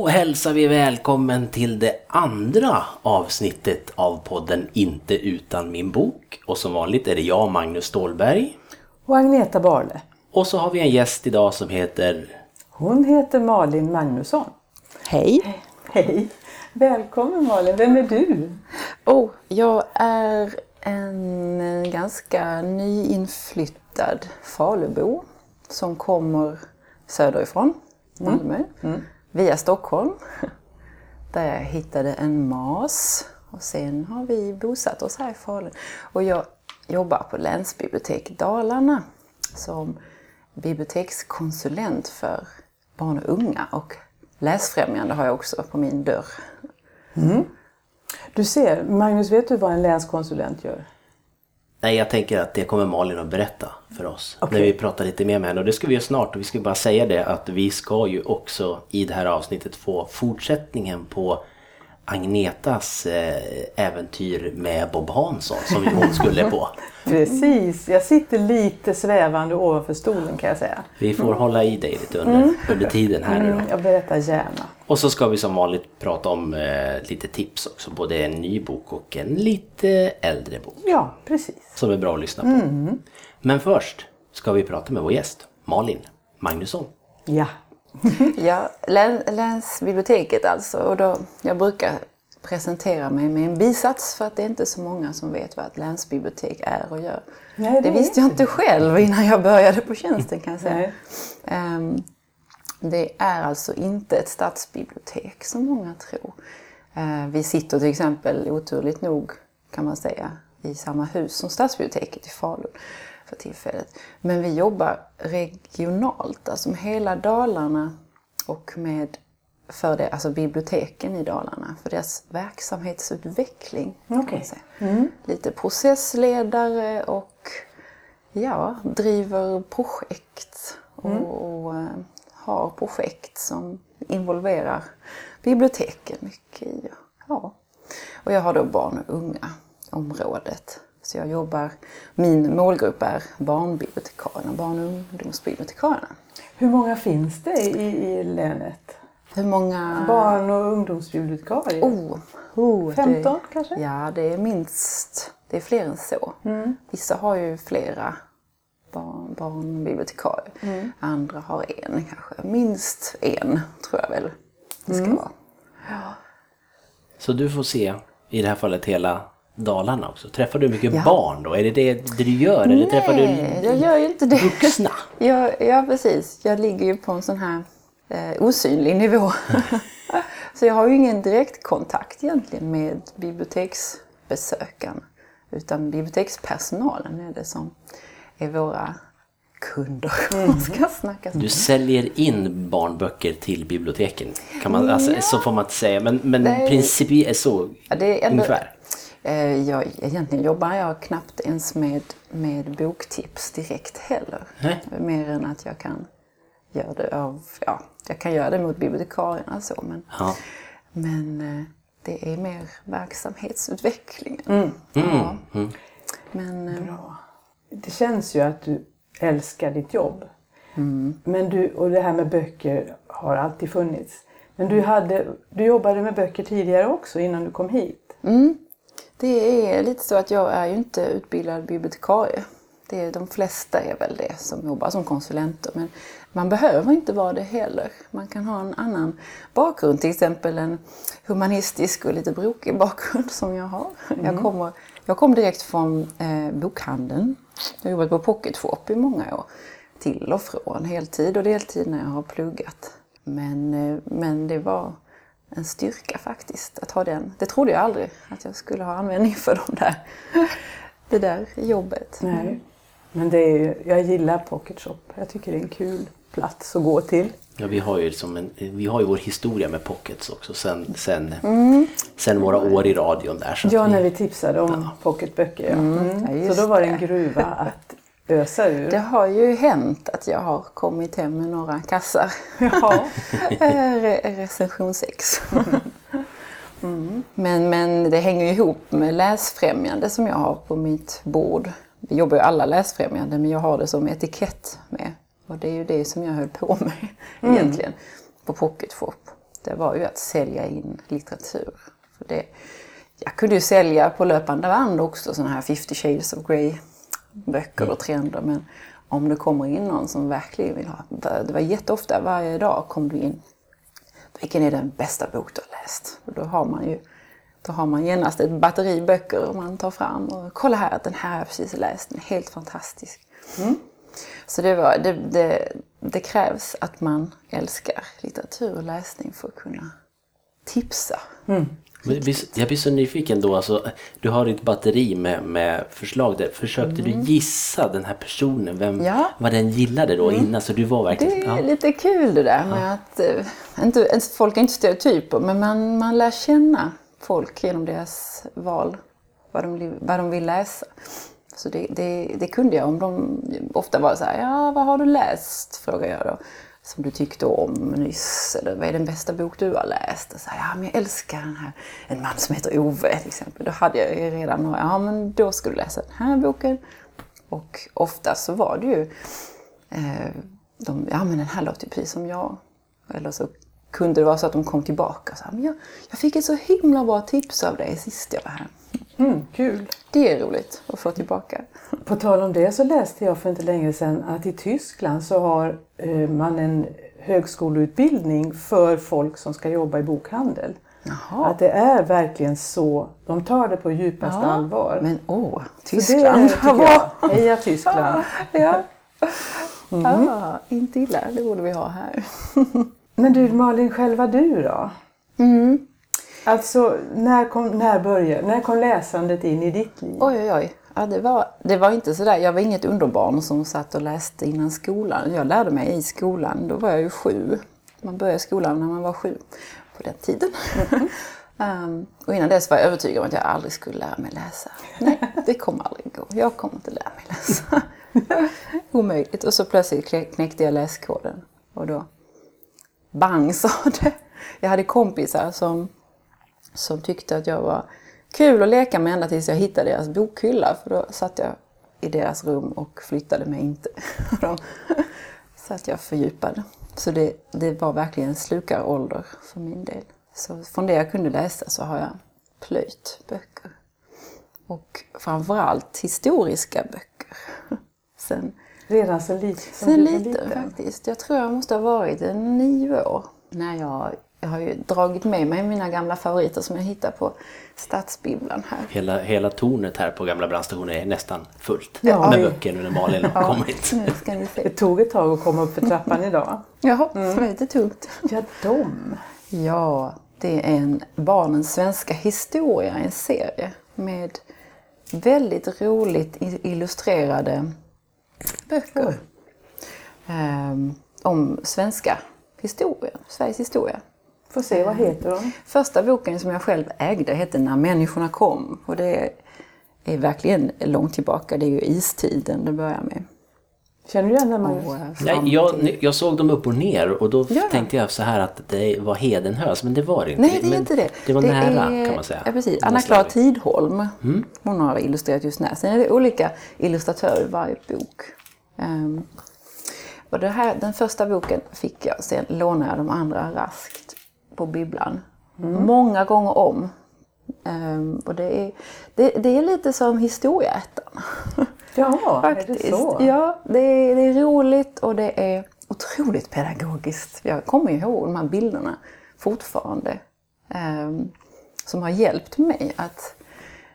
Då hälsar vi välkommen till det andra avsnittet av podden Inte utan min bok. Och som vanligt är det jag, Magnus Stålberg. Och Agneta Barle. Och så har vi en gäst idag som heter... Hon heter Malin Magnusson. Hej! Hej! Välkommen Malin, vem är du? Oh, jag är en ganska nyinflyttad Falubo som kommer söderifrån, Malmö, mm via Stockholm. Där jag hittade en mas och sen har vi bosatt oss här i Falun. Och jag jobbar på Länsbibliotek Dalarna som bibliotekskonsulent för barn och unga och läsfrämjande har jag också på min dörr. Mm. Du ser, Magnus, vet du vad en länskonsulent gör? Nej, jag tänker att det kommer Malin att berätta för oss Okej. när vi pratar lite mer med henne. Och det ska vi göra snart. Och vi ska bara säga det att vi ska ju också i det här avsnittet få fortsättningen på Agnetas eh, äventyr med Bob Hansson som hon skulle på. Precis, jag sitter lite svävande ovanför stolen kan jag säga. Vi får hålla i dig lite under, under tiden här nu då. Mm, jag berättar gärna. Och så ska vi som vanligt prata om eh, lite tips också. Både en ny bok och en lite äldre bok. Ja, precis. Som är bra att lyssna på. Men först ska vi prata med vår gäst Malin Magnusson. Ja. Ja, län, länsbiblioteket alltså. Och då, jag brukar presentera mig med en bisats för att det är inte så många som vet vad ett länsbibliotek är och gör. Nej, det det visste jag inte själv innan jag började på tjänsten kan jag säga. Ehm, det är alltså inte ett stadsbibliotek som många tror. Eh, vi sitter till exempel, oturligt nog kan man säga, i samma hus som stadsbiblioteket i Falun för tillfället. Men vi jobbar regionalt, alltså med hela Dalarna och med för det, alltså biblioteken i Dalarna, för deras verksamhetsutveckling. Okej. säga. Lite processledare och ja, driver projekt och, och eh, har projekt som involverar biblioteken mycket i. Ja. Och jag har då barn och unga området. Så jag jobbar, min målgrupp är barnbibliotekarierna, barn och ungdomsbibliotekarierna. Hur många finns det i, i länet? Hur många? Barn och ungdomsbibliotekarier? Oh, oh, 15 det, kanske? Ja, det är minst, det är fler än så. Vissa har ju flera barn, barnbibliotekarier. Andra har en kanske. Minst en tror jag väl det ska vara. Så du får se i det här fallet hela Dalarna också. Träffar du mycket Ja. barn då? Är det det du gör? Eller träffar Nej, du jag gör ju inte det. vuxna? Ja, ja, precis. Jag ligger ju på en sån här eh, osynlig nivå. Så jag har ju ingen direktkontakt egentligen med biblioteksbesökarna. Utan bibliotekspersonalen är det som är våra kunder. man ska snacka så. Du säljer in barnböcker till biblioteken. Kan man, alltså, Så får man inte säga. Men, men principiellt är så Ja, det är ändå- ungefär. Eh, Jag, egentligen jobbar jag knappt ens med, med boktips direkt heller. Nej. Mer än att jag kan göra det av, ja, jag kan göra det mot bibliotekarierna så. Men, Ja. men eh, det är mer verksamhetsutvecklingen. Ja. Men eh, Det känns ju att du älskar ditt jobb. Men du, och det här med böcker har alltid funnits. Men du, hade, du jobbade med böcker tidigare också innan du kom hit. Det är lite så att jag är ju inte utbildad bibliotekarie. Det är, de flesta är väl det som jobbar som konsulenter. Men man behöver inte vara det heller. Man kan ha en annan bakgrund, till exempel en humanistisk och lite brokig bakgrund som jag har. Jag, kommer, jag kom direkt från eh, bokhandeln. Jag har jobbat på Pocket Shop i många år. Till och från, heltid och deltid när jag har pluggat. Men, eh, men det var en styrka faktiskt att ha den. Det trodde jag aldrig att jag skulle ha användning för de där, det där jobbet. Nej. Men det är ju, jag gillar Pocket Shop. Jag tycker det är en kul plats att gå till. Ja, vi, har ju som en, vi har ju vår historia med pockets också sen, sen, Mm. sen våra år i radion där. Så Ja, vi, när vi tipsade om pocketböcker. Ja. Mm. Ja, Så då var det en gruva att ösa ur. Det har ju hänt att jag har kommit hem med några kassar Ja. Re- recensionsex. Mm. Men, men det hänger ju ihop med läsfrämjande som jag har på mitt bord. Vi jobbar ju alla läsfrämjande men jag har det som etikett med. Och det är ju det som jag höll på med egentligen på Pocket Shop. det var ju att sälja in litteratur. För det, jag kunde ju sälja på löpande band också sådana här 50 shades of Grey böcker och trender. Men om det kommer in någon som verkligen vill ha, det var jätteofta varje dag kom du in. Vilken är den bästa bok du har läst? Och då har man ju då har man genast ett batteri böcker man tar fram och kolla här, den här har jag precis läst, den är helt fantastisk. Mm. Så det, var, det, det, det, krävs att man älskar litteratur och läsning för att kunna tipsa. Mm. Jag blir så nyfiken då. Alltså, du har ditt batteri med, med förslag där. Försökte mm. du gissa den här personen? Vem, ja. Vad den gillade då mm. innan? Så du var verkligen, det är ja. lite kul det där med ja. att... Äh, inte, folk är inte stereotyper men man, man lär känna folk genom deras val. Vad de, vad de vill läsa. Så det, det, det kunde jag. Om de ofta var så här, ja vad har du läst? Frågar jag då som du tyckte om nyss? Eller vad är den bästa bok du har läst? Och så här, ja, men jag älskar den här, En man som heter Ove till exempel. Då hade jag ju redan några, ja men då ska du läsa den här boken. Och ofta så var det ju, eh, de, ja men den här låter ju precis som jag. Eller så kunde det vara så att de kom tillbaka och sa, men jag, jag fick ett så himla bra tips av dig sist jag var här. Mm, kul! Det är roligt att få tillbaka. På tal om det så läste jag för inte länge sedan att i Tyskland så har eh, man en högskoleutbildning för folk som ska jobba i bokhandel. Jaha. Att det är verkligen så. De tar det på djupaste ja, allvar. Men åh, Tyskland! det jag. Heja Tyskland! ja. Mm. Ah, inte illa, det borde vi ha här. Men du Malin, själva du då? Mm. Alltså, när kom, när började, när kom läsandet in i ditt liv? Oj, oj, oj. Ja, det, var, det var inte sådär, jag var inget underbarn som satt och läste innan skolan. Jag lärde mig i skolan, då var jag ju sju. Man började skolan när man var sju på den tiden. Mm. um, och innan dess var jag övertygad om att jag aldrig skulle lära mig läsa. Nej, det kommer aldrig gå. Jag kommer inte lära mig läsa. Omöjligt. Och så plötsligt knäckte jag läskoden. Och då bang sa det. Jag hade kompisar som som tyckte att jag var kul att leka med ända tills jag hittade deras bokhylla. För då satt jag i deras rum och flyttade mig inte. så att jag fördjupade. Så det, det var verkligen slukarålder för min del. Så från det jag kunde läsa så har jag plöjt böcker. Och framförallt historiska böcker. Sen, Redan så lite? Sen lite faktiskt. Jag tror jag måste ha varit nio år när jag jag har ju dragit med mig mina gamla favoriter som jag hittar på Stadsbibblan här. Hela, hela tornet här på gamla brandstationen är nästan fullt ja. med böcker nu när Malin har kommit. Nu ska ni se. Det tog ett tag att komma upp för trappan idag. Jaha, mm. det var lite tungt. Ja, de. Ja, det är en Barnens svenska historia, en serie med väldigt roligt illustrerade böcker. Um, om svenska historien, Sveriges historia. Får se, vad heter de? Första boken som jag själv ägde hette När människorna kom. Och det är verkligen långt tillbaka. Det är ju istiden det börjar med. Känner du igen den Magnus? Nej, jag, jag såg dem upp och ner och då ja. tänkte jag så här att det var Hedenhös, men det var det inte. Nej, det är men inte det. Det var det nära är, kan man säga. Ja, precis. Anna-Klara Tidholm, mm. hon har illustrerat just när. Sen är det olika illustratörer i varje bok. Um, och det här, den första boken fick jag, sen lånade jag de andra raskt på bibblan. Mm. Många gånger om. Um, och det är, det, det, är lite som historieätarna. Ja, Faktiskt. är det så? Ja, det är, det är roligt och det är otroligt pedagogiskt. Jag kommer ihåg de här bilderna fortfarande. Um, som har hjälpt mig att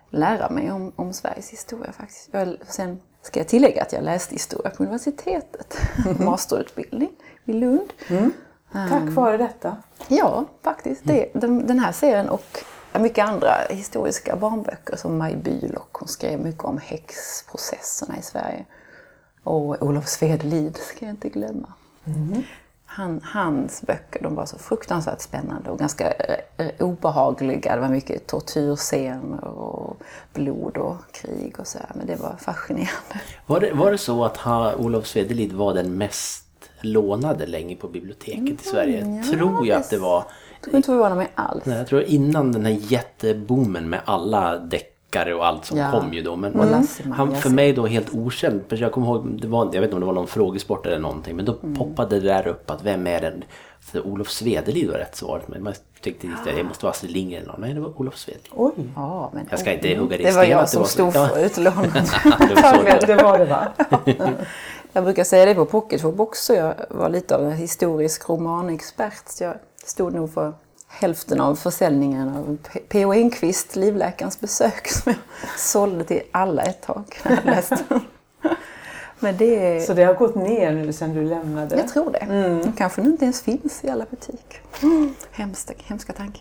lära mig om, om Sveriges historia faktiskt. Jag, sen ska jag tillägga att jag läste historia på universitetet. Masterutbildning i Lund. Mm. Tack um, vare detta? Ja, faktiskt. Det, den, den här serien och mycket andra historiska barnböcker som Maj Bülow. Hon skrev mycket om häxprocesserna i Sverige. Och Olof Svedelid ska jag inte glömma. Mm. Han, hans böcker de var så fruktansvärt spännande och ganska eh, obehagliga. Det var mycket tortyrscener och blod och krig och så. Men det var fascinerande. Var det, var det så att ha, Olof Svedelid var den mest lånade länge på biblioteket mm, i Sverige. Ja, tror jag att det var. Jag tror inte förvåna mig alls. Nej, jag tror innan den här jätteboomen med alla deckare och allt som Ja. kom ju då. Men Lasse han för mig då helt okänd. För jag kommer ihåg, det var, jag vet inte om det var någon frågesport eller någonting. Men då Mm. poppade det där upp att vem är den? För Olof Svedelid var rätt svaret. Men man tyckte att det måste vara Astrid Lindgren. eller någon. Nej, det var Olof Svedelid. Oj, Ja, men, Jag ska inte hugga det i det var jag att det som så. stod Ja. för det så det var. det var det va? Jag brukar säga det på Pocketshop också. Jag var lite av en historisk romanexpert. Jag stod nog för hälften av försäljningen av P.O. Enquist, Livläkarens besök, som jag sålde till alla ett tag. Men det Så det har gått ner nu sedan du lämnade? jag tror det. Den kanske nu inte ens finns i alla butiker. Hemska, hemska tanke.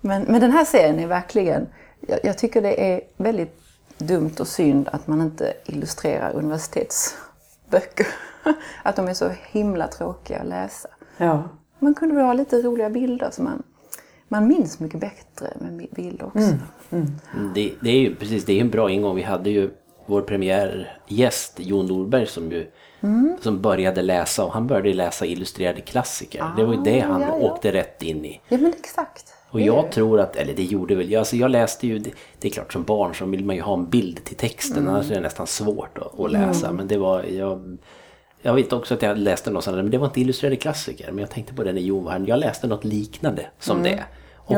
Men, men den här serien är verkligen... Jag, jag tycker det är väldigt dumt och synd att man inte illustrerar universitetsböcker. Att de är så himla tråkiga att läsa. Ja. Man kunde väl ha lite roliga bilder så man, man minns mycket bättre med bilder också. Mm, Det, det är ju precis, det är en bra ingång. Vi hade ju vår premiärgäst Jon Norberg som ju Mm. som började läsa och han började läsa illustrerade klassiker. det var ju det han Ah, ja, ja. åkte rätt in i. Ja men exakt. Och jag tror att, eller det gjorde väl jag, alltså jag läste ju, det, det är klart som barn så vill man ju ha en bild till texten Mm. annars är det nästan svårt att, att läsa. Men det var, jag, jag vet också att jag läste något sånt, men det var inte illustrerade klassiker. Men jag tänkte på det Jon var här, jag läste något liknande som Mm. det.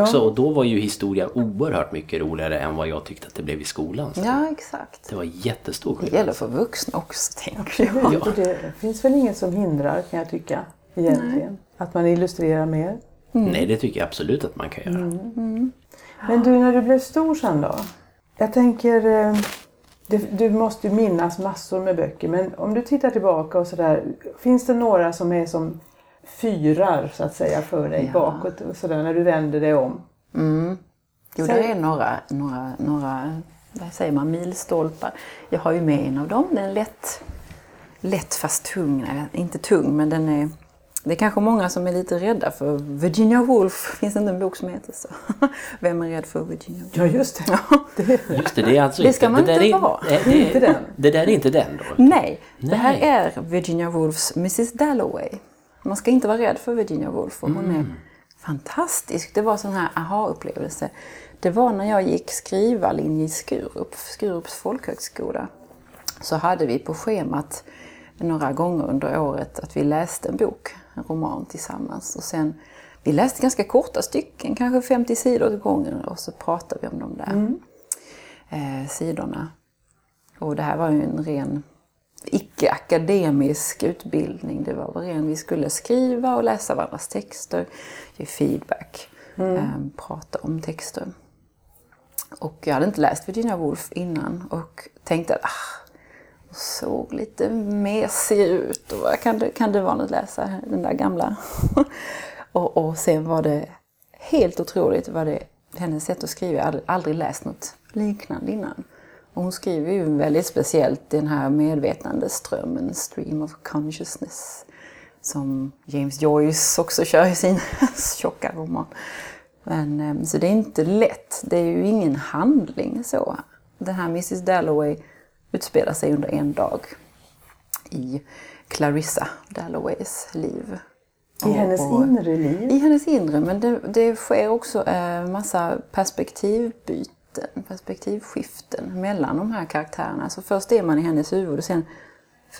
Också, Och då var ju historia oerhört mycket roligare än vad jag tyckte att det blev i skolan. Så Ja exakt. Det var jättestor Det skillnad. gäller för vuxna också tänker jag. Ja. Det finns väl inget som hindrar kan jag tycka egentligen. Att man illustrerar mer. Nej, det tycker jag absolut att man kan göra. Mm. Men du, när du blev stor sen då? Jag tänker, eh, det, du måste ju minnas massor med böcker. Men om du tittar tillbaka och sådär. Finns det några som är som fyrar så att säga för dig Ja. bakåt och sådär när du vänder dig om? Jo, Säg- det är några, några, några vad säger man, milstolpar. Jag har ju med en av dem. Den är lätt, lätt fast tung. Nej, inte tung, men den är... Det är kanske många som är lite rädda för Virginia Woolf. Finns det inte en bok som heter så? Vem är rädd för Virginia Woolf? Ja just det. det Just det, det är alltså Det ska man där inte vara. Det, det, Inte den. Det där är inte den då? Nej, det här är Virginia Woolfs Mrs Dalloway. Man ska inte vara rädd för Virginia Woolf för hon är fantastisk. Det var sån här aha-upplevelse. Det var när jag gick skrivarlinje i Skurup, Skurups folkhögskola. Så hade vi på schemat några gånger under året att vi läste en bok, en roman tillsammans. Och sen, vi läste ganska korta stycken, kanske 50 sidor åt gången och så pratade vi om de där eh, sidorna. Och det här var ju en ren icke-akademisk utbildning. Det var ren, vi skulle skriva och läsa varandras texter, ge feedback, eh, prata om texter. Och jag hade inte läst Virginia Woolf innan och tänkte att ah, och såg lite mesig ut och vad kan det, kan det vara något att läsa den där gamla? och, och sen var det helt otroligt vad det, hennes sätt att skriva. Jag hade aldrig läst något liknande innan. Och hon skriver ju väldigt speciellt den här medvetandeströmmen, stream of consciousness, som James Joyce också kör i sin tjocka roman. Men, eh, så det är inte lätt. Det är ju ingen handling så. Den här Mrs Dalloway utspelar sig under en dag i Clarissa Dalloways liv. I hennes Och- inre liv. i hennes inre, men det, det sker också en massa perspektivbyten, perspektivskiften mellan de här karaktärerna. Så först är man i hennes huvud och sen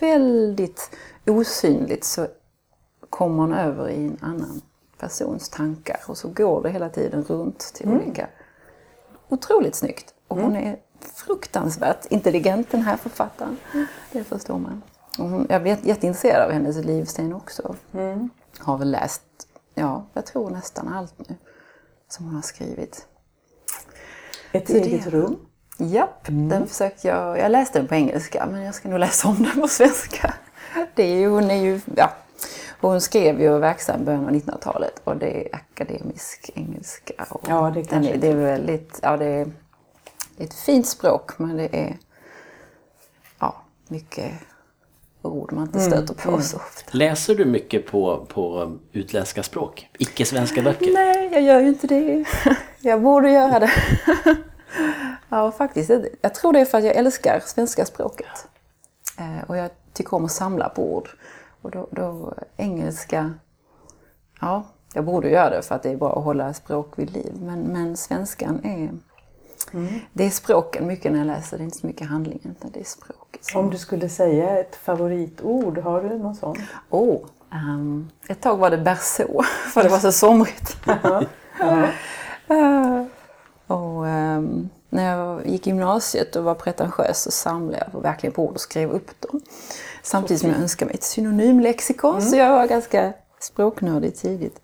väldigt osynligt så kommer hon över i en annan persons tankar och så går det hela tiden runt till olika. Otroligt snyggt. Och hon är fruktansvärt intelligent den här författaren. Det förstår man. Hon, jag jätte- jätteintresserad av hennes livsstil också. Har väl läst, ja, jag tror nästan allt nu som hon har skrivit. Ett eget rum. Japp, den försökte jag, jag läste den på engelska men jag ska nog läsa om den på svenska. Det är ju, hon är ju, ja, hon skrev ju verksam i början av 1900-talet och det är akademisk engelska. Och Ja, det den är, det är väldigt, ja det är ett fint språk men det är ja, mycket ord man inte stöter på så ofta. Läser du mycket på, på utländska språk? Icke-svenska böcker? Nej, jag gör ju inte det. Jag borde göra det. Ja, faktiskt. Jag tror det är för att jag älskar svenska språket. Eh, Och jag tycker om att samla på ord. Och då, då engelska, ja, jag borde göra det för att det är bra att hålla språk vid liv. Men, men svenskan är, Det är språken mycket när jag läser, det är inte så mycket handlingen utan det är språket. Om du skulle säga ett favoritord, har du någon sån? Oh, ehm, ett tag var det berså, för det var så somrigt. Och ehm, när jag gick i gymnasiet och var pretentiös så samlade jag verkligen på ord och skrev upp dem. Samtidigt som jag önskade mig ett synonymlexikon så jag var ganska språknördig tidigt.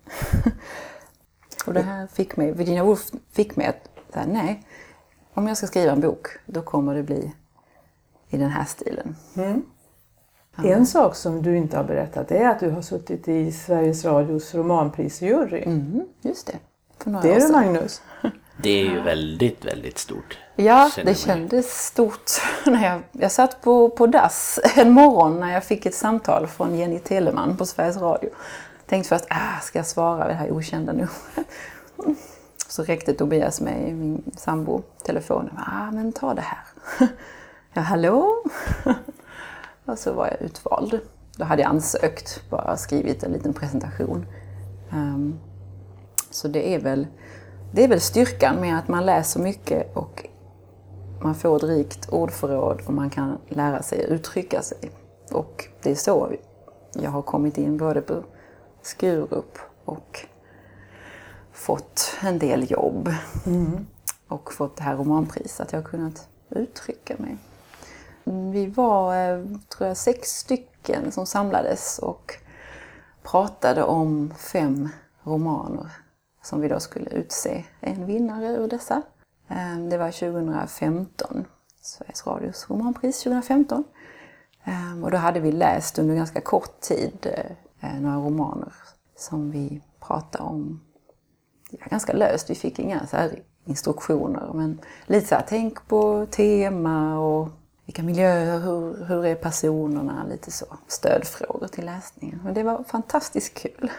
och det här fick mig, Virginia Woolf fick mig att säga nej, om jag ska skriva en bok då kommer det bli i den här stilen. En sak som du inte har berättat är att du har suttit i Sveriges Radios romanprisjury. Mm, just det. För några Det är du. Magnus. Det är ju väldigt, väldigt stort. Ja, det kändes stort. När jag, jag satt på, på dass en morgon när jag fick ett samtal från Jenny Telemann på Sveriges Radio. Tänkte först, ah, ska jag svara det här okända nu? Så räckte Tobias mig, min sambo, telefonen. Ah, men ta det här. Ja, hallå? Och så var jag utvald. Då hade jag ansökt, bara skrivit en liten presentation. Um, så det är väl, det är väl styrkan med att man läser mycket och man får ett rikt ordförråd och man kan lära sig uttrycka sig. Och det är så jag har kommit in både på Skurup och fått en del jobb. Och fått det här romanpriset, att jag har kunnat uttrycka mig. Vi var, eh, tror jag, sex stycken som samlades och pratade om fem romaner som vi då skulle utse en vinnare ur dessa. Eh, det var 2015, Sveriges Radios romanpris 2015. Eh, och då hade vi läst under ganska kort tid några romaner som vi pratade om ja, ganska löst. Vi fick inga så instruktioner men lite så här, tänk på tema och vilka miljöer, hur, hur är personerna, lite så. Stödfrågor till läsningen. Men det var fantastiskt kul.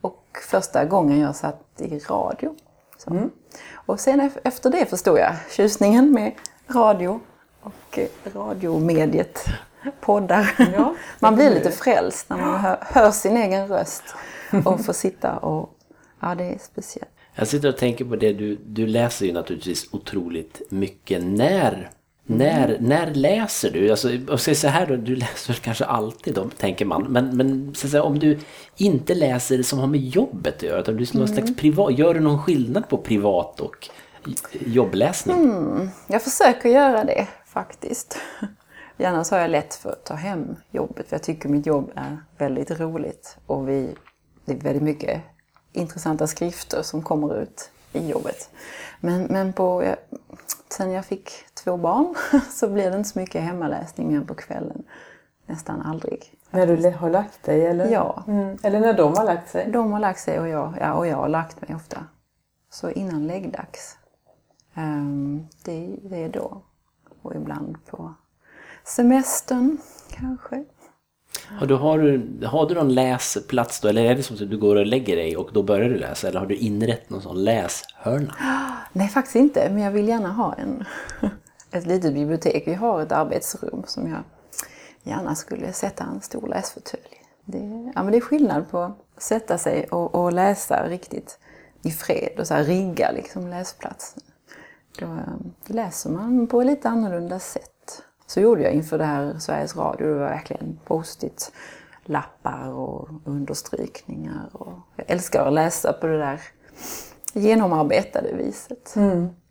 Och första gången jag satt i radio. Så. Och sen ef- efter det förstod jag tjusningen med radio och radiomediet, poddar. Ja, man blir lite frälst när man hör, hör sin egen röst och får sitta och... Ja, det är speciellt. Jag sitter och tänker på det, du, du läser ju naturligtvis otroligt mycket. När, när, när läser du? Alltså, och så här då, du läser kanske alltid då, tänker man. Men, men så säga, om du inte läser det som har med jobbet att göra, utan du någon slags privat, gör du någon skillnad på privat och jobbläsning? Jag försöker göra det faktiskt. Så har jag lätt för att ta hem jobbet för jag tycker mitt jobb är väldigt roligt och vi, det är väldigt mycket intressanta skrifter som kommer ut i jobbet. Men, men på, jag, sen jag fick två barn så blir det inte så mycket hemmaläsning mer på kvällen. Nästan aldrig. När du har lagt dig eller? Ja. Mm. Eller när de har lagt sig? De har lagt sig och jag, ja, och jag har lagt mig ofta. Så innan läggdags. Ehm, det, det är då. Och ibland på semestern kanske. Har du, har, du, har du någon läsplats då? Eller är det som att du går och lägger dig och då börjar du läsa? Eller har du inrett någon sån läshörna? Nej, faktiskt inte. Men jag vill gärna ha en, ett litet bibliotek. Vi har ett arbetsrum som jag gärna skulle sätta en stor läsfåtölj. Det, ja, men det är skillnad på att sätta sig och, och läsa riktigt i fred och så här rigga liksom läsplatsen. Då, då läser man på ett lite annorlunda sätt. Så gjorde jag inför det här Sveriges Radio. Det var verkligen post lappar och understrykningar. Och jag älskar att läsa på det där genomarbetade viset.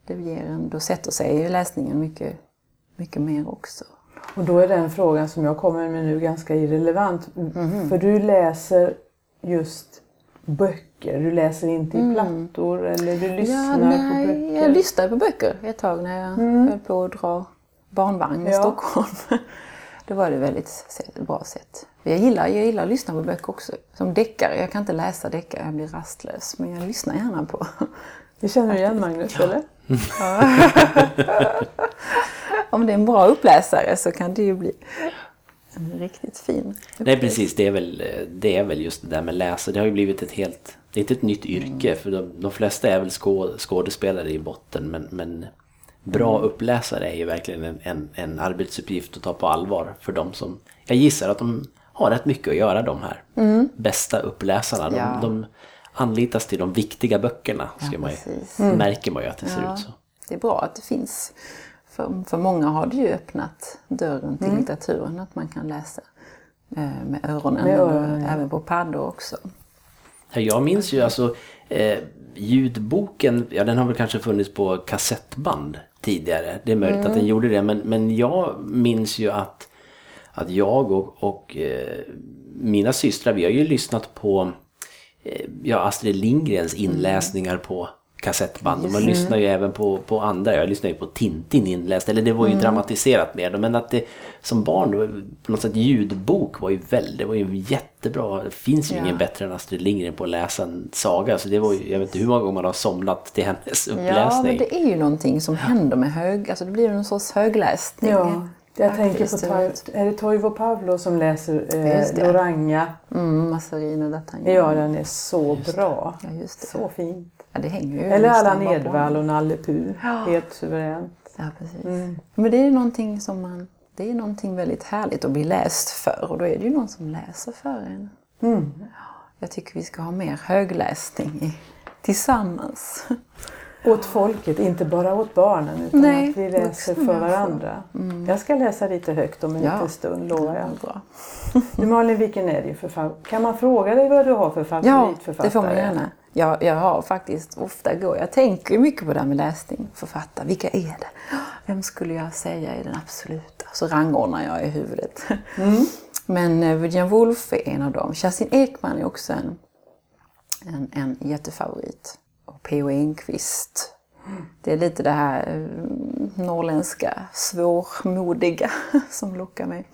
Det ger en, då sätter sig ju läsningen mycket, mycket mer också. Och då är den frågan som jag kommer med nu ganska irrelevant. Mhm. För du läser just böcker. Du läser inte i plattor eller du lyssnar Mm. ja, på nej, böcker. Jag lyssnade på böcker ett tag när jag höll på att dra barnvagn i Ja. Stockholm. Då var det väldigt bra sätt. Jag gillar, jag gillar att lyssna på böcker också. Som deckare. Jag kan inte läsa deckare, jag blir rastlös. Men jag lyssnar gärna på. Det känner du igen Magnus, eller? Om det är en bra uppläsare så kan det ju bli en riktigt fin Nej precis, det är, väl, det är väl just det där med läsa. Det har ju blivit ett helt, det är inte ett nytt yrke för de, de flesta är väl skå, skådespelare i botten men, men bra uppläsare är ju verkligen en, en, en arbetsuppgift att ta på allvar för de som, jag gissar att de har rätt mycket att göra de här bästa uppläsarna. De, Ja. de anlitas till de viktiga böckerna, ska man ju, precis. märker man ju att det ser Ja. ut så. det är bra att det finns. För, för många har det ju öppnat dörren till litteraturen, att man kan läsa eh, med öronen, Med öronen, ja. även på paddor också. Ja, Jag minns ju alltså eh, ljudboken, ja den har väl kanske funnits på kassettband tidigare. Det är möjligt att den gjorde det men, men jag minns ju att, att jag och, och eh, mina systrar, vi har ju lyssnat på eh, ja, Astrid Lindgrens inläsningar på kassettband. Och man lyssnar ju även på, på andra. Jag lyssnar ju på Tintin inläst. Eller det var ju dramatiserat mer. Men att det som barn då, på något sätt ljudbok var ju väldigt, det var ju jättebra. Det finns ju Ja. ingen bättre än Astrid Lindgren på att läsa en saga. Så det var ju, jag vet inte hur många gånger man har somnat till hennes Ja, uppläsning. men det är ju någonting som händer med hög... Alltså det blir en sorts högläsning. Ja, jag tänker på är det Toivo Pavlo som läser Just eh. Loranga? Mm, Massarin och D'Artagnan. Ja, den är så bra. Ja, just det. Så fint. Ja, det hänger ju Eller Allan. Edwall och Nalle Puh. Ja. Helt suveränt. Ja, precis. Mm. Men det är någonting som man... Det är någonting väldigt härligt att bli läst för och då är det ju någon som läser för en. Mm. Jag tycker vi ska ha mer högläsning i, tillsammans. Åt folket, inte bara åt barnen utan Nej, att vi läser för varandra. Jag ska läsa lite högt om en Ja. liten stund, lovar jag. Bra. Du Malin, vilken är din författare? Kan man fråga dig vad du har för Ja, favoritförfattare? det får man gärna. Jag, jag har faktiskt ofta gå, jag tänker mycket på det här med läsning, författare. Vilka är det? Vem skulle jag säga är den absoluta? Så rangordnar jag i huvudet. Men eh, Virginia Woolf är en av dem. Kerstin Ekman är också en, en, en jättefavorit. Och P.O. Enquist. Det är lite det här eh, norrländska, svårmodiga som lockar mig.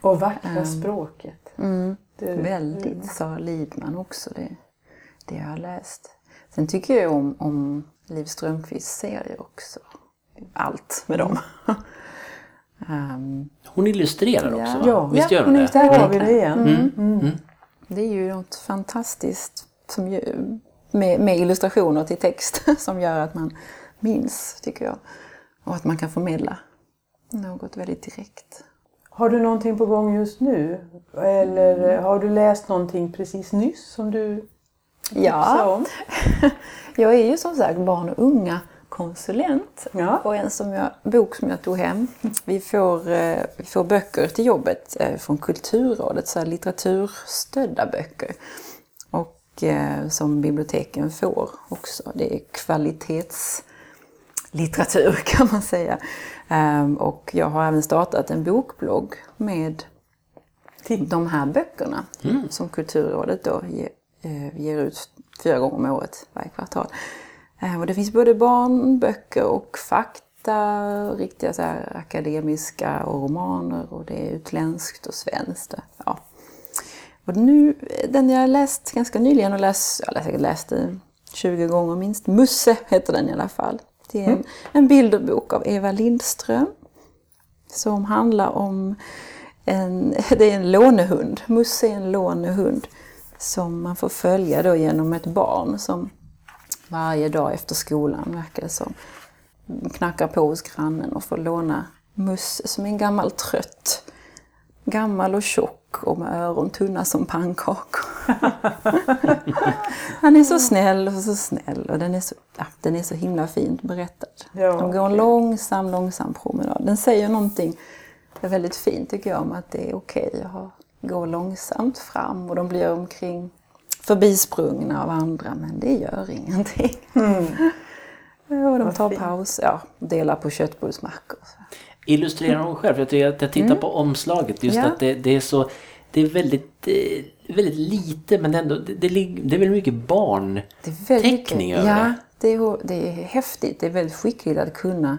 Och vackra språket. Det, Väldigt, sa Lidman också. Det, det jag har läst. Sen tycker jag om, om Liv Strömquists serier också. Allt med dem. Ehm, Hon illustrerar Ja. också va? Ja. Visst Ja, gör hon det? illustrerar. Där har vi det igen. Mm. det är ju något fantastiskt som ju, med, med illustrationer till text som gör att man minns, tycker jag. Och att man kan förmedla något väldigt direkt. Har du någonting på gång just nu? Eller har du läst någonting precis nyss som du om? Jag är ju som sagt barn och unga konsulent. Ja. Och en som jag, bok som jag tog hem. Vi får, eh, vi får böcker till jobbet eh, från Kulturrådet, så litteraturstödda böcker. Och eh, som biblioteken får också. Det är kvalitetslitteratur kan man säga. Ehm, och jag har även startat en bokblogg med de här böckerna som Kulturrådet då eh, ger ut fyra gånger om året varje kvartal. Eh, och det finns både barnböcker och fakta, riktiga så akademiska och romaner och det är utländskt och svenskt. Ja. Och nu, den jag läst ganska nyligen och läst, jag har säkert läst den 20 gånger minst, Musse heter den i alla fall. Det är en, en bilderbok av Eva Lindström som handlar om en, det är en lånehund. Musse är en lånehund som man får följa då genom ett barn som varje dag efter skolan, verkar det som, knackar på hos grannen och får låna Musse som är en gammal trött. Gammal och tjock och med öron tunna som pannkakor. Han är så snäll och så snäll och den är så, ja, den är så himla fint berättad. Ja, De går en långsam, långsam promenad. Den säger någonting väldigt fint tycker jag om att det är okej att ha- gå långsamt fram och de blir omkring förbisprungna av andra men det gör ingenting. Och de tar paus, ja, delar på köttbullsmackor. Illustrerar hon själv? Jag tycker att jag tittar på omslaget just Mm. Ja. att det, det är så det är väldigt, eh, väldigt lite men ändå det, det, är väldigt mycket barn Det är väldigt teckning mycket- över ja, det. det. är, det är häftigt. Det är väldigt skickligt att kunna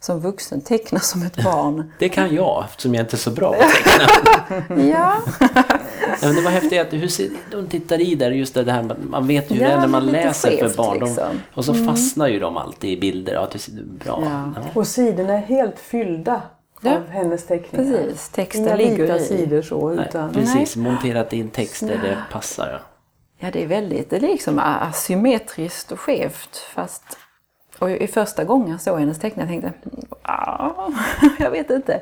som vuxen teckna som ett barn. Det kan jag eftersom jag inte är så bra på att teckna. ja, Ja, men det var häftigt att hur ser, de tittar i där just det här man- vet ju Ja, det är när man läser för skevt, barn. De, liksom. och så fastnar ju de alltid i bilder. Ja, det ser bra. Ja. Ja. Och sidorna är helt fyllda Ja, av hennes teckningar. precis. Texten Inga ligger i. sidor så Nej, utan... precis, monterat in texter det passar. Ja. Ja, det är väldigt, det är liksom asymmetriskt och skevt. Fast, och i första gången jag såg hennes teckningar tänkte jag, "Ah, jag vet inte.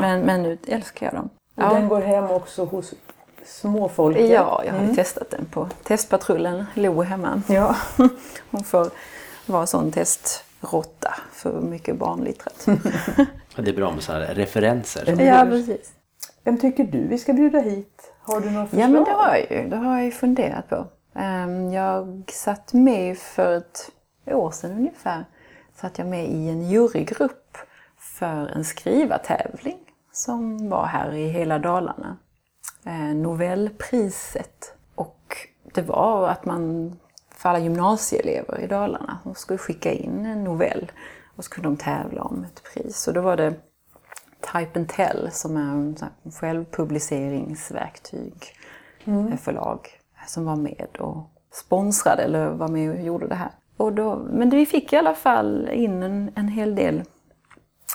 Men, men nu älskar jag dem. Och den går hem också hos småfolket. Ja, jag har ju testat den på testpatrullen Lo hemma. ja. Hon får vara sån test, råtta för mycket barnlitteratur. Det är bra med sådana här referenser. Ja, precis. Vem tycker du vi ska bjuda hit? Har du några förslag? Ja, men det har jag ju. Det har jag ju funderat på. Ehm, Jag satt med för ett år sedan ungefär. Satt jag med i en jurygrupp för en skrivartävling som var här i hela Dalarna. Eh, Novellpriset. Och det var att man, för alla gymnasieelever i Dalarna, de skulle skicka in en novell och så kunde de tävla om ett pris. Och då var det Type and Tell som är en här självpubliceringsverktyg eh, förlag som var med och sponsrade eller var med och gjorde det här. Och då, men vi fick i alla fall in en, en hel del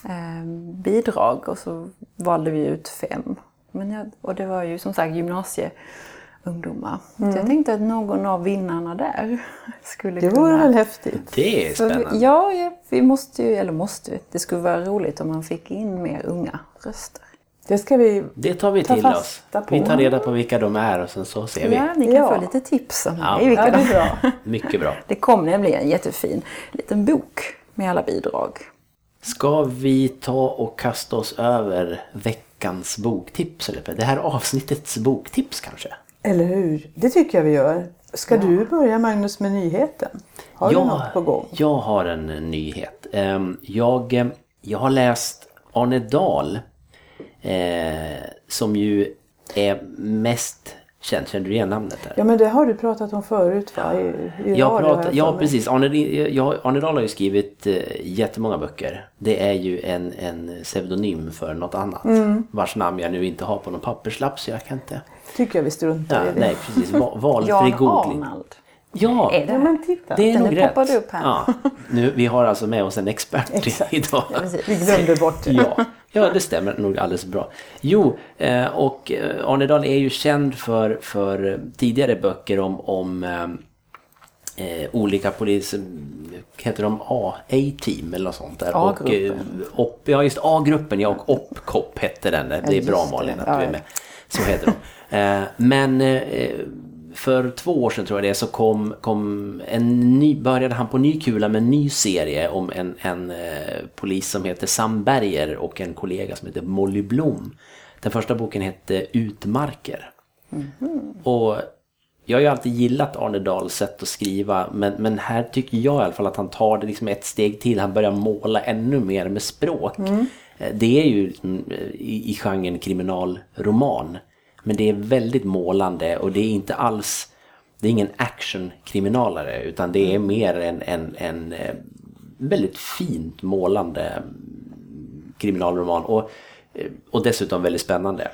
eh, bidrag och så valde vi ut fem. Men jag, och det var ju som sagt gymnasieungdomar. Så jag tänkte att någon av vinnarna där skulle Det kunna... vore väl häftigt? Det är vi- spännande. Ja, ja, vi måste ju, eller måste, det skulle vara roligt om man fick in mer unga röster. Det ska vi... Det tar vi Ta till oss. på. Vi tar reda på vilka de är och sen så ser vi. Ja, ni kan Ja. få lite tips om Ja. vilka Ja, det de är bra. Mycket bra. Det kom nämligen en jättefin liten bok med alla bidrag. Ska vi ta och kasta oss över veckans boktips? Eller det här avsnittets boktips kanske? Eller hur? Det tycker jag vi gör. Ska du börja Magnus med nyheten? Har du något på gång? Jag har en nyhet. Ehm, Jag, eh, jag har läst Arne Dahl eh, som ju är mest känd. Känner du igen namnet? Där? Ja men det har du pratat om förut va? I, i Jag pratar, ja precis, Arne, jag, Arne Dahl har ju skrivit eh, jättemånga böcker. Det är ju en, en pseudonym för något annat. Mm. Vars namn jag nu inte har på någon papperslapp så jag kan inte... Tycker jag vi struntar Ja, i det. nej precis, Va, valfri googling. Arnald. Ja, Är det? Ja men titta. det är Den nog rätt. upp här. Ja, nu, vi har alltså med oss en expert idag. Vi glömde bort det. Ja, ja, det stämmer nog alldeles bra. Jo, eh, och eh, Arne Dahl är ju känd för, för tidigare böcker om, om eh, eh, olika poliser, heter de A? A-team eller något sånt där. Och, A-gruppen. op, ja, just A-gruppen, ja, och OPCOP hette den. Det är bra. Malin att du är med. Så heter de. Men för två år sedan tror jag det är, så kom, kom en ny, började han på ny kula med en ny serie om en, en eh, polis som heter Sam Berger och en kollega som heter Molly Blom. Den första boken hette Utmarker. Och jag har ju alltid gillat Arne Dahls sätt att skriva men, men här tycker jag i alla fall att han tar det liksom ett steg till. Han börjar måla ännu mer med språk. Eh, Det är ju mm, i, i genren kriminalroman. Men det är väldigt målande och det är inte alls det är ingen actionkriminalare utan det är mer en, en, en eh, väldigt fint målande kriminalroman och, eh, och dessutom väldigt spännande.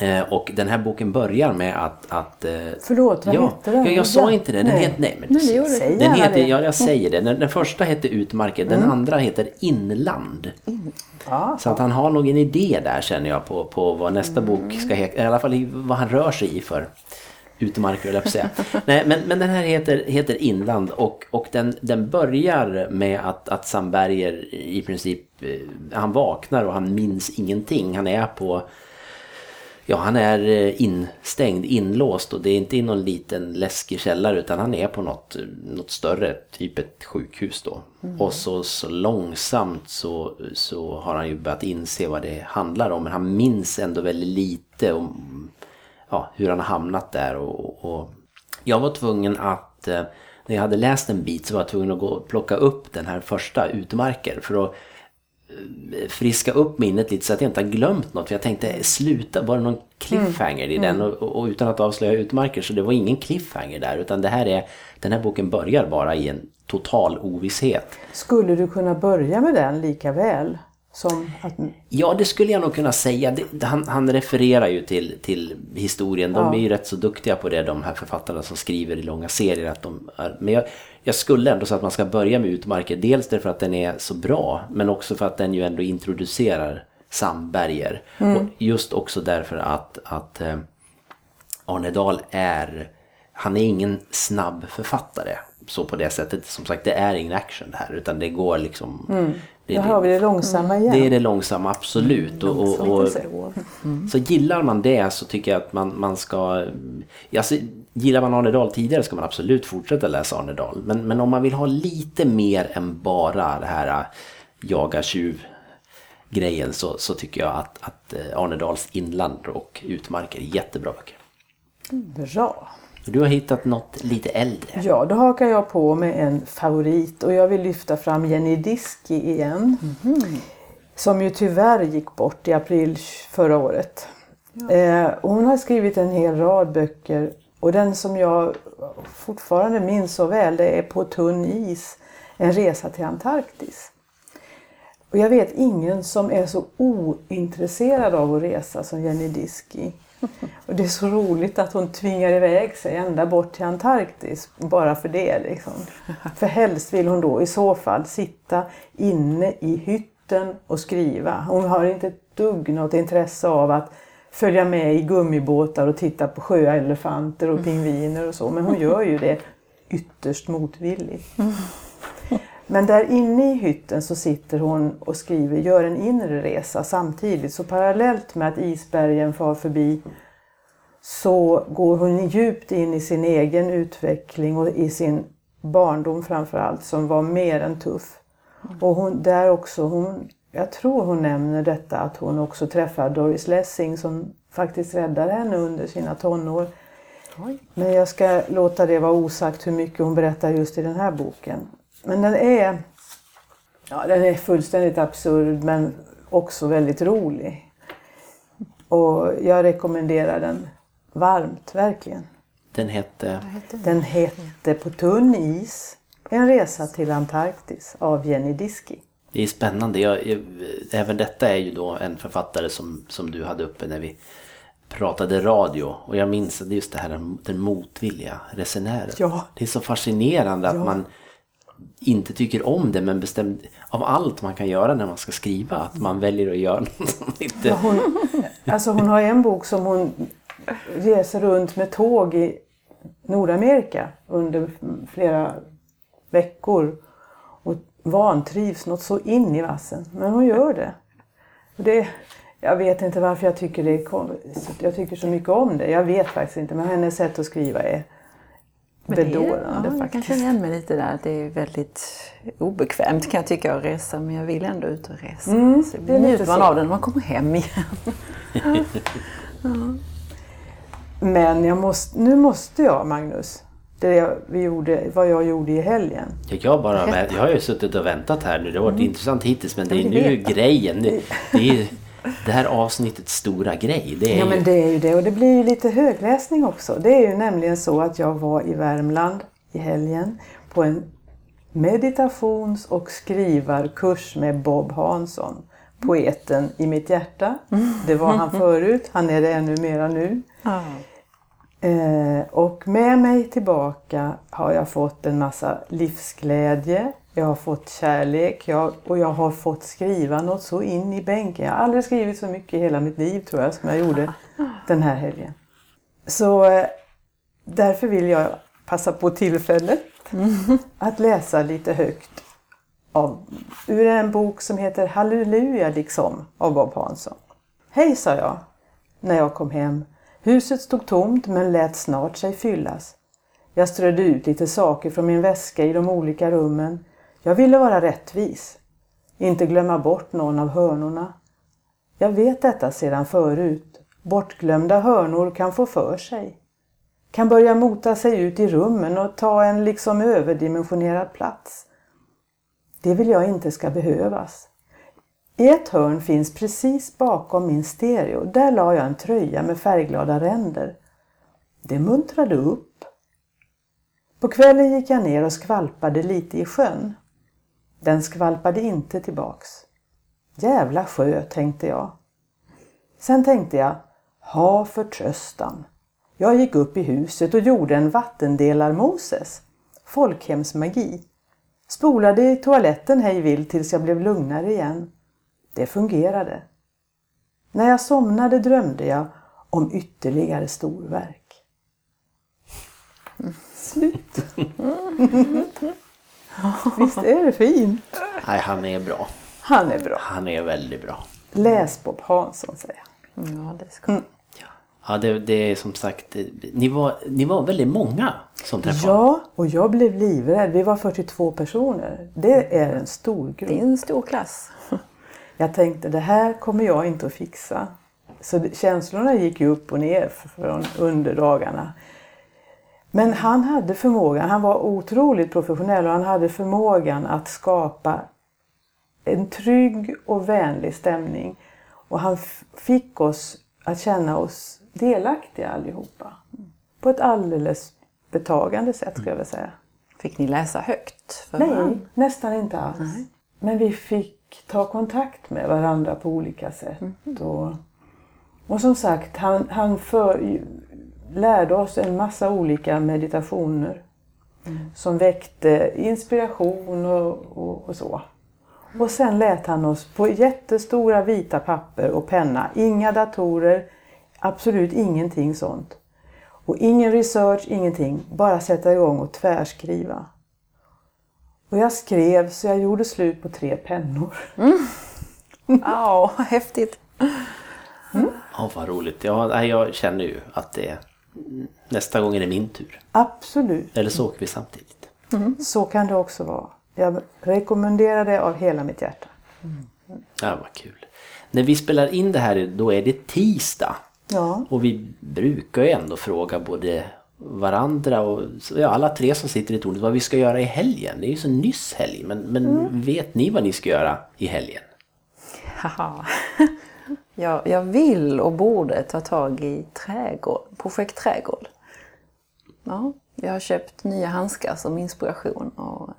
Eh, Och den här boken börjar med att... att eh, Förlåt, vad ja, hette den? Ja, jag sa inte det. Den nej. heter, nej, men Nej, det gjorde den heter, det. Mm. ja, jag säger det. Den, den första heter Utmarker, den andra heter Inland. Ja. Så att han har nog en idé där känner jag på, på vad nästa Mm. bok ska heta. I alla fall vad han rör sig i för utmarker, eller säga. Nej, men, men den här heter, heter Inland och, och den, den börjar med att, att Sam Berger i princip, eh, han vaknar och han minns ingenting. Han är på Ja, han är eh, instängd, inlåst och det är inte i någon liten läskig källare utan han är på något, något större, typ ett sjukhus då. Och så, så långsamt så, så har han ju börjat inse vad det handlar om men han minns ändå väldigt lite om ja, hur han har hamnat där. Och, och jag var tvungen att, eh, när jag hade läst en bit så var jag tvungen att gå och plocka upp den här första utmarker för att friska upp minnet lite så att jag inte har glömt något. För jag tänkte, sluta, var det någon cliffhanger i den? Och, och utan att avslöja utmarker så det var ingen cliffhanger där. Utan det här är, den här boken börjar bara i en total ovisshet. Skulle du kunna börja med den lika väl som att... Ja, det skulle jag nog kunna säga. Det, han, han refererar ju till, till historien. De är ju rätt så duktiga på det, de här författarna som skriver i långa serier. Att de är, men jag, jag skulle ändå säga att man ska börja med Utmarker. Dels därför att den är så bra, men också för att den ju ändå introducerar Sam Berger. Och just också därför att, att eh, Arne Dahl är, han är ingen snabb författare. Så på det sättet, som sagt det är ingen action det här utan det går liksom Det är har vi det. långsamma igen. Det är det långsamma, absolut. Och, och, och, så gillar man det så tycker jag att man, man ska... Alltså, gillar man Arne Dahl tidigare ska man absolut fortsätta läsa Arne Dahl. Men, men om man vill ha lite mer än bara det här äh, jaga tjuv grejen så, så tycker jag att, att äh, Arne Dahls Inland och Utmarker är jättebra böcker. Bra. Du har hittat något lite äldre. Ja, då hakar jag på med en favorit och jag vill lyfta fram Jenny Diski igen. Som ju tyvärr gick bort i april förra året. Eh, och hon har skrivit en hel rad böcker och den som jag fortfarande minns så väl det är På tunn is, en resa till Antarktis. Och jag vet ingen som är så ointresserad av att resa som Jenny Diski. Och det är så roligt att hon tvingar iväg sig ända bort till Antarktis bara för det. Liksom. För helst vill hon då i så fall sitta inne i hytten och skriva. Hon har inte ett dugg något intresse av att följa med i gummibåtar och titta på sjöelefanter och pingviner och så. Men hon gör ju det ytterst motvilligt. Men där inne i hytten så sitter hon och skriver, gör en inre resa samtidigt. Så parallellt med att isbergen far förbi så går hon djupt in i sin egen utveckling och i sin barndom framförallt som var mer än tuff. Och hon, där också, hon, jag tror hon nämner detta att hon också träffar Doris Lessing som faktiskt räddar henne under sina tonår. Men jag ska låta det vara osagt hur mycket hon berättar just i den här boken. Men den är, ja, den är fullständigt absurd men också väldigt rolig. Och jag rekommenderar den varmt, verkligen. Den hette... Den hette På tunn is, en resa till Antarktis av Jenny Diski. Det är spännande. Jag, jag, även detta är ju då en författare som, som du hade uppe när vi pratade radio. Och jag minns att just det här den motvilliga resenären. Ja. Det är så fascinerande att Ja. man inte tycker om det men bestämt av allt man kan göra när man ska skriva att man väljer att göra något som inte... Hon, alltså hon har en bok som hon reser runt med tåg i Nordamerika under flera veckor och vantrivs något så in i vassen. Men hon gör det. Och det jag vet inte varför jag tycker, det är, jag tycker så mycket om det. Jag vet faktiskt inte, men hennes sätt att skriva är- bedårande ja, Jag kan faktiskt. känna igen mig lite där. Det är väldigt obekvämt kan jag tycka att resa men jag vill ändå ut och resa. Mm, så det njuter man av det när man kommer hem igen. Men jag måste, nu måste jag, Magnus, det jag, vi gjorde, vad jag gjorde i helgen. Ja, Jag, bara, jag har ju suttit och väntat här nu. Det har varit intressant hittills men det är Mm. Nu grejen. Det, det är det här avsnittets stora grej. Det är Ja ju... men det är ju det och det blir ju lite högläsning också. Det är ju nämligen så att jag var i Värmland i helgen på en meditations och skrivarkurs med Bob Hansson. Poeten i mitt hjärta. Det var han förut, han är det ännu mera nu. Eh, och med mig tillbaka har jag fått en massa livsglädje, jag har fått kärlek jag, och jag har fått skriva något så in i bänken. Jag har aldrig skrivit så mycket i hela mitt liv tror jag som jag gjorde den här helgen. Så eh, därför vill jag passa på tillfället att läsa lite högt av, ur en bok som heter Halleluja liksom av Bob Hansson. Hej sa jag när jag kom hem. Huset stod tomt men lät snart sig fyllas. Jag strödde ut lite saker från min väska i de olika rummen. Jag ville vara rättvis. Inte glömma bort någon av hörnorna. Jag vet detta sedan förut. Bortglömda hörnor kan få för sig. Kan börja mota sig ut i rummen och ta en liksom överdimensionerad plats. Det vill jag inte ska behövas. I ett hörn finns precis bakom min stereo. Där la jag en tröja med färgglada ränder. Det muntrade upp. På kvällen gick jag ner och skvalpade lite i sjön. Den skvalpade inte tillbaks. Jävla sjö, tänkte jag. Sen tänkte jag, ha förtröstan. Jag gick upp i huset och gjorde en vattendelar-Moses. Folkhemsmagi. Spolade i toaletten hejvilt tills jag blev lugnare igen. Det fungerade. När jag somnade drömde jag om ytterligare storverk. Slut. Visst är det fint? Nej, han är bra. Han är bra. Han är väldigt bra. Läs Bob Hansson säger jag. Ja, det ska mm. Ja, det, det är som sagt, ni var, ni var väldigt många som träffade Ja, och jag blev livrädd. Vi var 42 personer. Det är en stor grupp. Det är en stor klass. Jag tänkte, det här kommer jag inte att fixa. Så känslorna gick ju upp och ner från under dagarna. Men han hade förmågan, han var otroligt professionell och han hade förmågan att skapa en trygg och vänlig stämning. Och han fick oss att känna oss delaktiga allihopa. På ett alldeles betagande sätt skulle jag vilja säga. Fick ni läsa högt? För Nej, varandra? nästan inte alls. Nej. Men vi fick ta kontakt med varandra på olika sätt. Mm. Och, och som sagt, han, han för, lärde oss en massa olika meditationer mm. som väckte inspiration och, och, och, så. Och sen lät han oss på jättestora vita papper och penna, inga datorer, absolut ingenting sånt. Och ingen research, ingenting. Bara sätta igång och tvärskriva. Och jag skrev så jag gjorde slut på tre pennor. Mm. Ja, häftigt. Mm. Ja, vad roligt. Ja, jag känner ju att det är nästa gång är det min tur. Absolut. Eller så åker vi samtidigt. Mm. Så kan det också vara. Jag rekommenderar det av hela mitt hjärta. Mm. Ja, vad kul. När vi spelar in det här då är det tisdag. Ja. Och vi brukar ju ändå fråga både varandra och ja, alla tre som sitter i tornet vad vi ska göra i helgen. Det är ju så nyss helg men, men mm. vet ni vad ni ska göra i helgen? Haha. Jag, jag vill och borde ta tag i trädgård, projekt trädgård. Ja, jag har köpt nya handskar som inspiration och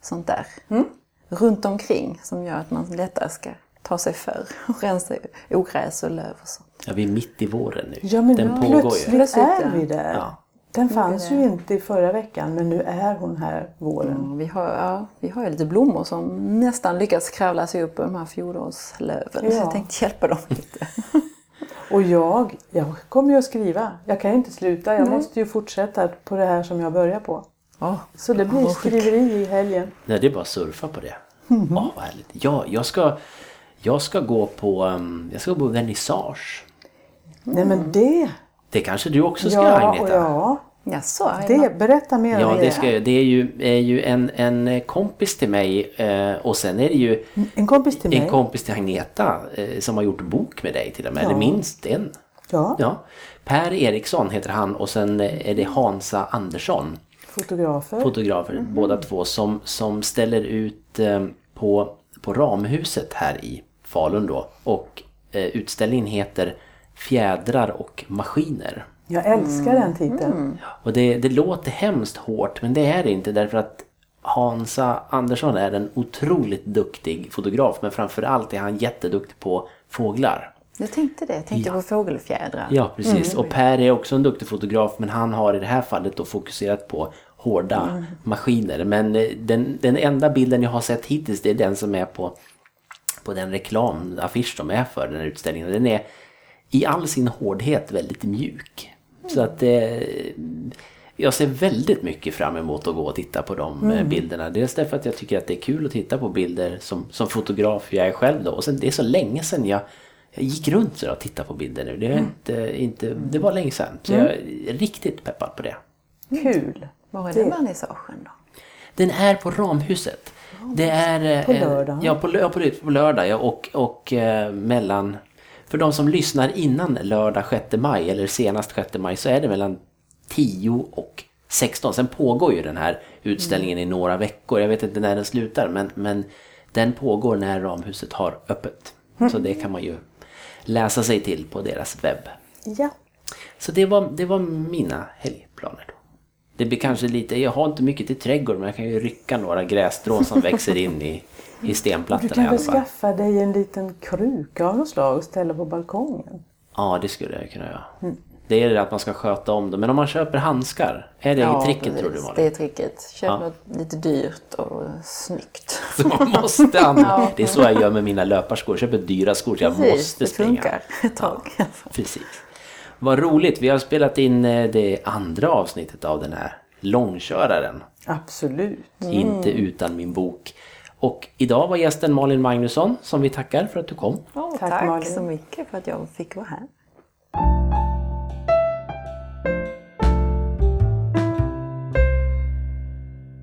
sånt där. Mm. Runt omkring som gör att man lättare ska ta sig för och rensa ogräs och löv och sånt. Ja, vi är mitt i våren nu. Ja, men Den pågår plötsligt ju. Plötsligt är vi där. Ja. Den fanns ju inte i förra veckan men nu är hon här våren. Mm, vi, har, ja, vi har ju lite blommor som nästan lyckats kravla sig upp ur de här fjolårslöven. Ja. Så jag tänkte hjälpa dem lite. Och jag, jag kommer ju att skriva. Jag kan ju inte sluta. Jag Nej. måste ju fortsätta på det här som jag börjar på. Oh, så det blir skriveri i helgen. Nej, det är bara att surfa på det. Mm -hmm. oh, vad härligt. Ja, jag ska, jag ska gå på, um, jag ska gå på vernissage. Nej men det det kanske du också ska ja, Agneta? Ja, Jaså, det, berätta mer om det. Ja, det, det är ju, är ju en, en kompis till mig eh, och sen är det ju en kompis till, en kompis till Agneta eh, som har gjort bok med dig till och med, ja. eller minst en. Ja. ja. Per Eriksson heter han och sen är det Hansa Andersson. Fotografer. Fotografer, mm. båda två som, som ställer ut eh, på, på Ramhuset här i Falun då. Och utställningen heter Fjädrar och maskiner. Jag älskar mm. den titeln. Mm. Och det, det låter hemskt hårt men det är det inte därför att Hansa Andersson är en otroligt duktig fotograf men framförallt är han jätteduktig på fåglar. Jag tänkte det, jag tänkte ja. på fågelfjädrar. Ja precis mm. och Per är också en duktig fotograf men han har i det här fallet då fokuserat på hårda mm. maskiner. Men eh, den, den enda bilden jag har sett hittills det är den som är på, på den reklamaffisch som är för den här utställningen. Den är i all sin hårdhet väldigt mjuk. Så att eh, jag ser väldigt mycket fram emot att gå och titta på de eh, mm. bilderna. Dels därför att jag tycker att det är kul att titta på bilder som, som fotograf jag är själv då. Och sen det är så länge sedan jag, jag gick runt och tittade på bilder nu. Det, är mm. inte, inte, det var länge sedan. Så mm. jag är riktigt peppad på det. Kul! Var är den vernissagen då? Den är på Ramhuset. Det är... Eh, på lördag? Ja, på, på, på lördag ja, och, och eh, mellan för de som lyssnar innan lördag 6 maj eller senast 6 maj så är det mellan 10 och 16. Sen pågår ju den här utställningen i några veckor. Jag vet inte när den slutar men, men den pågår när Ramhuset har öppet. Så det kan man ju läsa sig till på deras webb. Ja. Så det var, det var mina helgplaner. Då. Det blir kanske lite, jag har inte mycket till trädgård men jag kan ju rycka några grässtrån som växer in i i stenplattorna Du kan väl skaffa dig en liten kruka av något slag och ställa på balkongen? Ja, det skulle jag kunna göra. Mm. Det är det att man ska sköta om dem. Men om man köper handskar, är det ja, tricket precis. tror du Malin? det är tricket. Köp ja. något lite dyrt och snyggt. Så man måste använda. ja. Det är så jag gör med mina löparskor. Jag köper dyra skor så jag precis, måste springa. det funkar ett tag. Ja, precis. Vad roligt, vi har spelat in eh, det andra avsnittet av den här långköraren. Absolut. Mm. Inte utan min bok. Och idag var gästen Malin Magnusson som vi tackar för att du kom. Oh, Tack, tack Malin. så mycket för att jag fick vara här.